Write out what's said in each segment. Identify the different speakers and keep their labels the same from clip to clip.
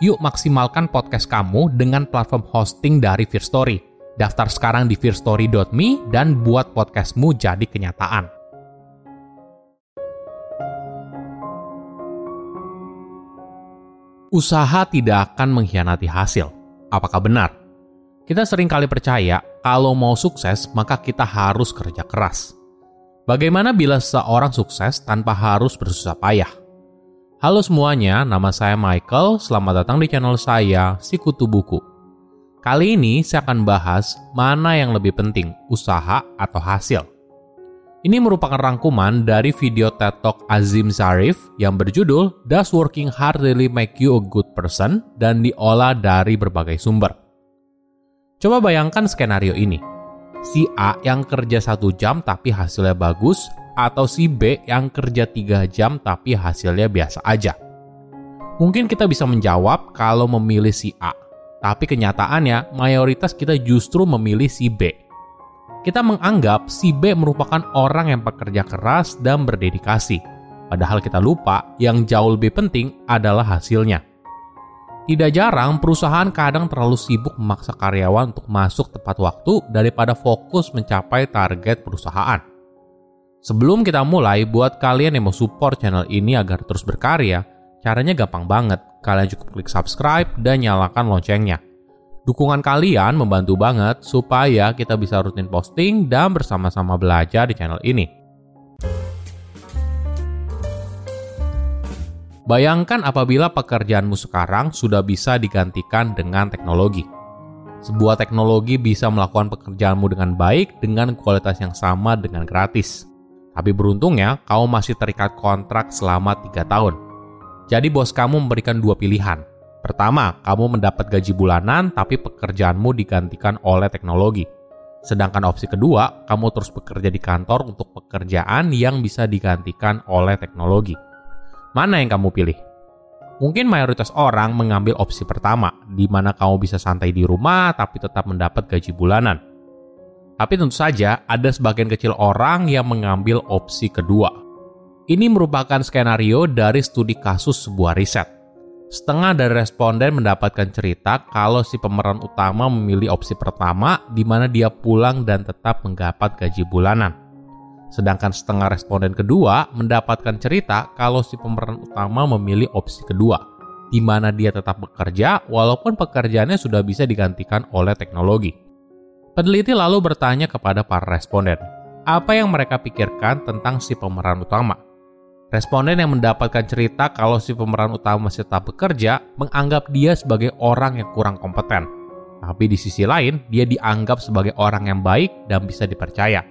Speaker 1: Yuk maksimalkan podcast kamu dengan platform hosting dari Fear Story. Daftar sekarang di fearstory.me dan buat podcastmu jadi kenyataan. usaha tidak akan mengkhianati hasil. Apakah benar? Kita sering kali percaya kalau mau sukses maka kita harus kerja keras. Bagaimana bila seseorang sukses tanpa harus bersusah payah? Halo semuanya, nama saya Michael. Selamat datang di channel saya, Sikutu Buku. Kali ini saya akan bahas mana yang lebih penting, usaha atau hasil. Ini merupakan rangkuman dari video TED Talk Azim Zarif yang berjudul Does Working Hard Really Make You a Good Person dan diolah dari berbagai sumber. Coba bayangkan skenario ini. Si A yang kerja satu jam tapi hasilnya bagus, atau si B yang kerja tiga jam tapi hasilnya biasa aja. Mungkin kita bisa menjawab kalau memilih si A, tapi kenyataannya mayoritas kita justru memilih si B kita menganggap si B merupakan orang yang bekerja keras dan berdedikasi. Padahal kita lupa yang jauh lebih penting adalah hasilnya. Tidak jarang perusahaan kadang terlalu sibuk memaksa karyawan untuk masuk tepat waktu daripada fokus mencapai target perusahaan. Sebelum kita mulai, buat kalian yang mau support channel ini agar terus berkarya, caranya gampang banget. Kalian cukup klik subscribe dan nyalakan loncengnya. Dukungan kalian membantu banget supaya kita bisa rutin posting dan bersama-sama belajar di channel ini. Bayangkan apabila pekerjaanmu sekarang sudah bisa digantikan dengan teknologi. Sebuah teknologi bisa melakukan pekerjaanmu dengan baik dengan kualitas yang sama dengan gratis. Tapi beruntungnya, kamu masih terikat kontrak selama 3 tahun. Jadi bos kamu memberikan dua pilihan, Pertama, kamu mendapat gaji bulanan tapi pekerjaanmu digantikan oleh teknologi. Sedangkan opsi kedua, kamu terus bekerja di kantor untuk pekerjaan yang bisa digantikan oleh teknologi. Mana yang kamu pilih? Mungkin mayoritas orang mengambil opsi pertama, di mana kamu bisa santai di rumah tapi tetap mendapat gaji bulanan. Tapi tentu saja ada sebagian kecil orang yang mengambil opsi kedua. Ini merupakan skenario dari studi kasus sebuah riset Setengah dari responden mendapatkan cerita kalau si pemeran utama memilih opsi pertama di mana dia pulang dan tetap mendapat gaji bulanan. Sedangkan setengah responden kedua mendapatkan cerita kalau si pemeran utama memilih opsi kedua, di mana dia tetap bekerja walaupun pekerjaannya sudah bisa digantikan oleh teknologi. Peneliti lalu bertanya kepada para responden, apa yang mereka pikirkan tentang si pemeran utama? Responden yang mendapatkan cerita kalau si pemeran utama masih tetap bekerja menganggap dia sebagai orang yang kurang kompeten. Tapi di sisi lain, dia dianggap sebagai orang yang baik dan bisa dipercaya.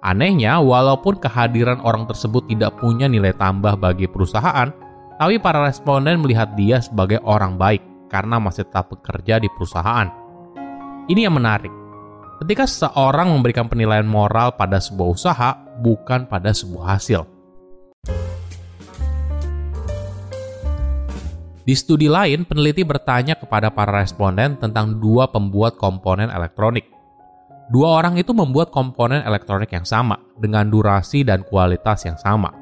Speaker 1: Anehnya, walaupun kehadiran orang tersebut tidak punya nilai tambah bagi perusahaan, tapi para responden melihat dia sebagai orang baik karena masih tetap bekerja di perusahaan. Ini yang menarik. Ketika seseorang memberikan penilaian moral pada sebuah usaha, bukan pada sebuah hasil Di studi lain, peneliti bertanya kepada para responden tentang dua pembuat komponen elektronik. Dua orang itu membuat komponen elektronik yang sama dengan durasi dan kualitas yang sama.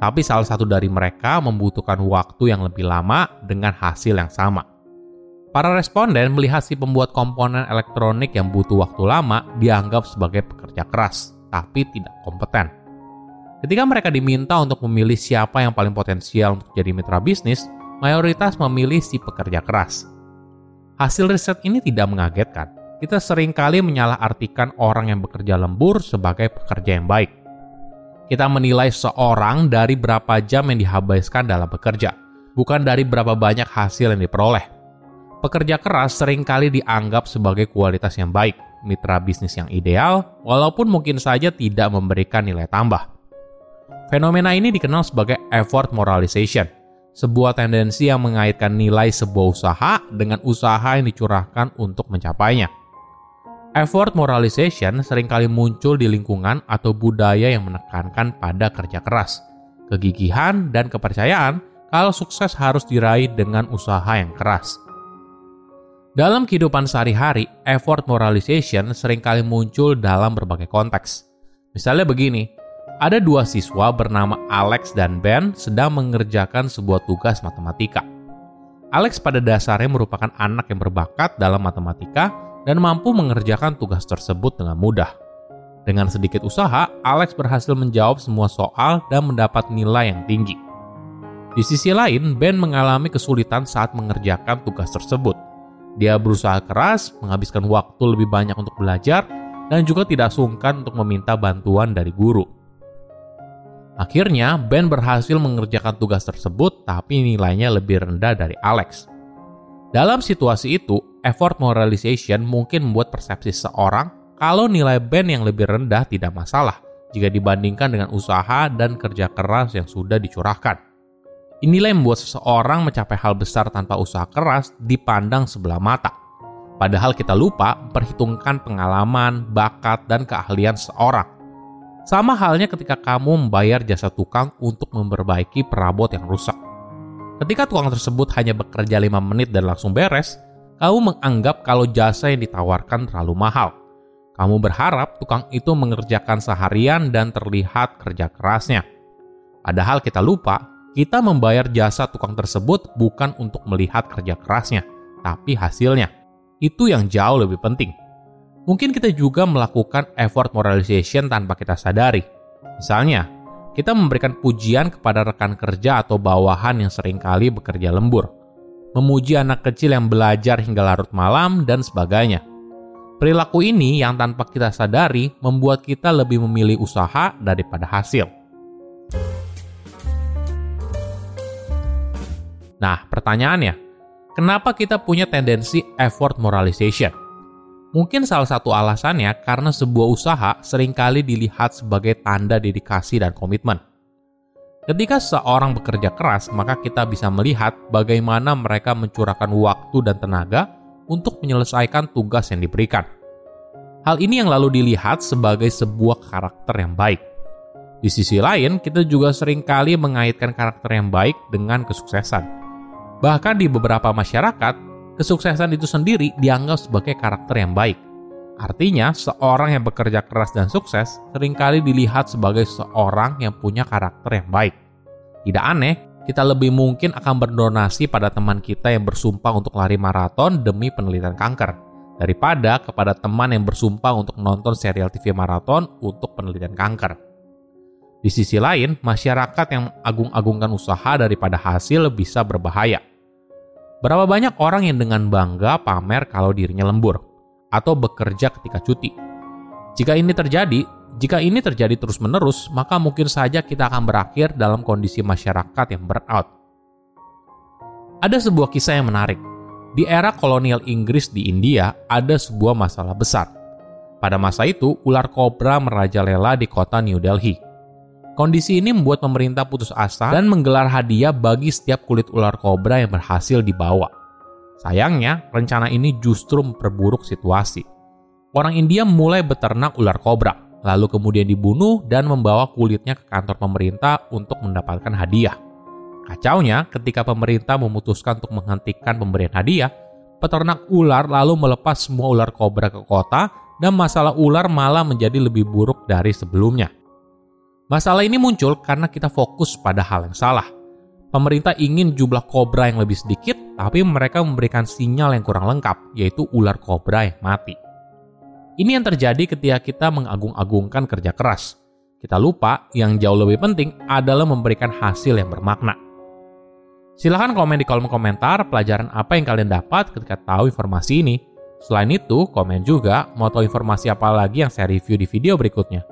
Speaker 1: Tapi salah satu dari mereka membutuhkan waktu yang lebih lama dengan hasil yang sama. Para responden melihat si pembuat komponen elektronik yang butuh waktu lama dianggap sebagai pekerja keras, tapi tidak kompeten. Ketika mereka diminta untuk memilih siapa yang paling potensial untuk jadi mitra bisnis, mayoritas memilih si pekerja keras. Hasil riset ini tidak mengagetkan kita sering kali menyalahartikan orang yang bekerja lembur sebagai pekerja yang baik. Kita menilai seorang dari berapa jam yang dihabiskan dalam bekerja, bukan dari berapa banyak hasil yang diperoleh. Pekerja keras sering kali dianggap sebagai kualitas yang baik, mitra bisnis yang ideal, walaupun mungkin saja tidak memberikan nilai tambah. Fenomena ini dikenal sebagai effort moralization, sebuah tendensi yang mengaitkan nilai sebuah usaha dengan usaha yang dicurahkan untuk mencapainya. Effort moralization sering kali muncul di lingkungan atau budaya yang menekankan pada kerja keras, kegigihan, dan kepercayaan kalau sukses harus diraih dengan usaha yang keras. Dalam kehidupan sehari-hari, effort moralization sering kali muncul dalam berbagai konteks. Misalnya begini, ada dua siswa bernama Alex dan Ben sedang mengerjakan sebuah tugas matematika. Alex pada dasarnya merupakan anak yang berbakat dalam matematika dan mampu mengerjakan tugas tersebut dengan mudah. Dengan sedikit usaha, Alex berhasil menjawab semua soal dan mendapat nilai yang tinggi. Di sisi lain, Ben mengalami kesulitan saat mengerjakan tugas tersebut. Dia berusaha keras, menghabiskan waktu lebih banyak untuk belajar, dan juga tidak sungkan untuk meminta bantuan dari guru. Akhirnya, Ben berhasil mengerjakan tugas tersebut, tapi nilainya lebih rendah dari Alex. Dalam situasi itu, effort moralization mungkin membuat persepsi seorang kalau nilai band yang lebih rendah tidak masalah jika dibandingkan dengan usaha dan kerja keras yang sudah dicurahkan. Inilah yang membuat seseorang mencapai hal besar tanpa usaha keras dipandang sebelah mata. Padahal kita lupa perhitungkan pengalaman, bakat, dan keahlian seorang. Sama halnya ketika kamu membayar jasa tukang untuk memperbaiki perabot yang rusak Ketika tukang tersebut hanya bekerja 5 menit dan langsung beres, kamu menganggap kalau jasa yang ditawarkan terlalu mahal. Kamu berharap tukang itu mengerjakan seharian dan terlihat kerja kerasnya. Padahal kita lupa, kita membayar jasa tukang tersebut bukan untuk melihat kerja kerasnya, tapi hasilnya. Itu yang jauh lebih penting. Mungkin kita juga melakukan effort moralization tanpa kita sadari. Misalnya, kita memberikan pujian kepada rekan kerja atau bawahan yang sering kali bekerja lembur, memuji anak kecil yang belajar hingga larut malam, dan sebagainya. Perilaku ini yang tanpa kita sadari membuat kita lebih memilih usaha daripada hasil. Nah, pertanyaannya, kenapa kita punya tendensi effort moralization? Mungkin salah satu alasannya karena sebuah usaha sering kali dilihat sebagai tanda dedikasi dan komitmen. Ketika seorang bekerja keras, maka kita bisa melihat bagaimana mereka mencurahkan waktu dan tenaga untuk menyelesaikan tugas yang diberikan. Hal ini yang lalu dilihat sebagai sebuah karakter yang baik. Di sisi lain, kita juga sering kali mengaitkan karakter yang baik dengan kesuksesan. Bahkan di beberapa masyarakat, kesuksesan itu sendiri dianggap sebagai karakter yang baik. Artinya, seorang yang bekerja keras dan sukses sering kali dilihat sebagai seorang yang punya karakter yang baik. Tidak aneh, kita lebih mungkin akan berdonasi pada teman kita yang bersumpah untuk lari maraton demi penelitian kanker, daripada kepada teman yang bersumpah untuk nonton serial TV maraton untuk penelitian kanker. Di sisi lain, masyarakat yang agung-agungkan usaha daripada hasil bisa berbahaya Berapa banyak orang yang dengan bangga pamer kalau dirinya lembur atau bekerja ketika cuti? Jika ini terjadi, jika ini terjadi terus-menerus, maka mungkin saja kita akan berakhir dalam kondisi masyarakat yang burnout. Ada sebuah kisah yang menarik. Di era kolonial Inggris di India, ada sebuah masalah besar. Pada masa itu, ular kobra merajalela di kota New Delhi Kondisi ini membuat pemerintah putus asa dan menggelar hadiah bagi setiap kulit ular kobra yang berhasil dibawa. Sayangnya, rencana ini justru memperburuk situasi. Orang India mulai beternak ular kobra, lalu kemudian dibunuh dan membawa kulitnya ke kantor pemerintah untuk mendapatkan hadiah. Kacaunya, ketika pemerintah memutuskan untuk menghentikan pemberian hadiah, peternak ular lalu melepas semua ular kobra ke kota dan masalah ular malah menjadi lebih buruk dari sebelumnya. Masalah ini muncul karena kita fokus pada hal yang salah. Pemerintah ingin jumlah kobra yang lebih sedikit, tapi mereka memberikan sinyal yang kurang lengkap, yaitu ular kobra yang mati. Ini yang terjadi ketika kita mengagung-agungkan kerja keras. Kita lupa yang jauh lebih penting adalah memberikan hasil yang bermakna. Silahkan komen di kolom komentar pelajaran apa yang kalian dapat ketika tahu informasi ini. Selain itu, komen juga mau tahu informasi apa lagi yang saya review di video berikutnya.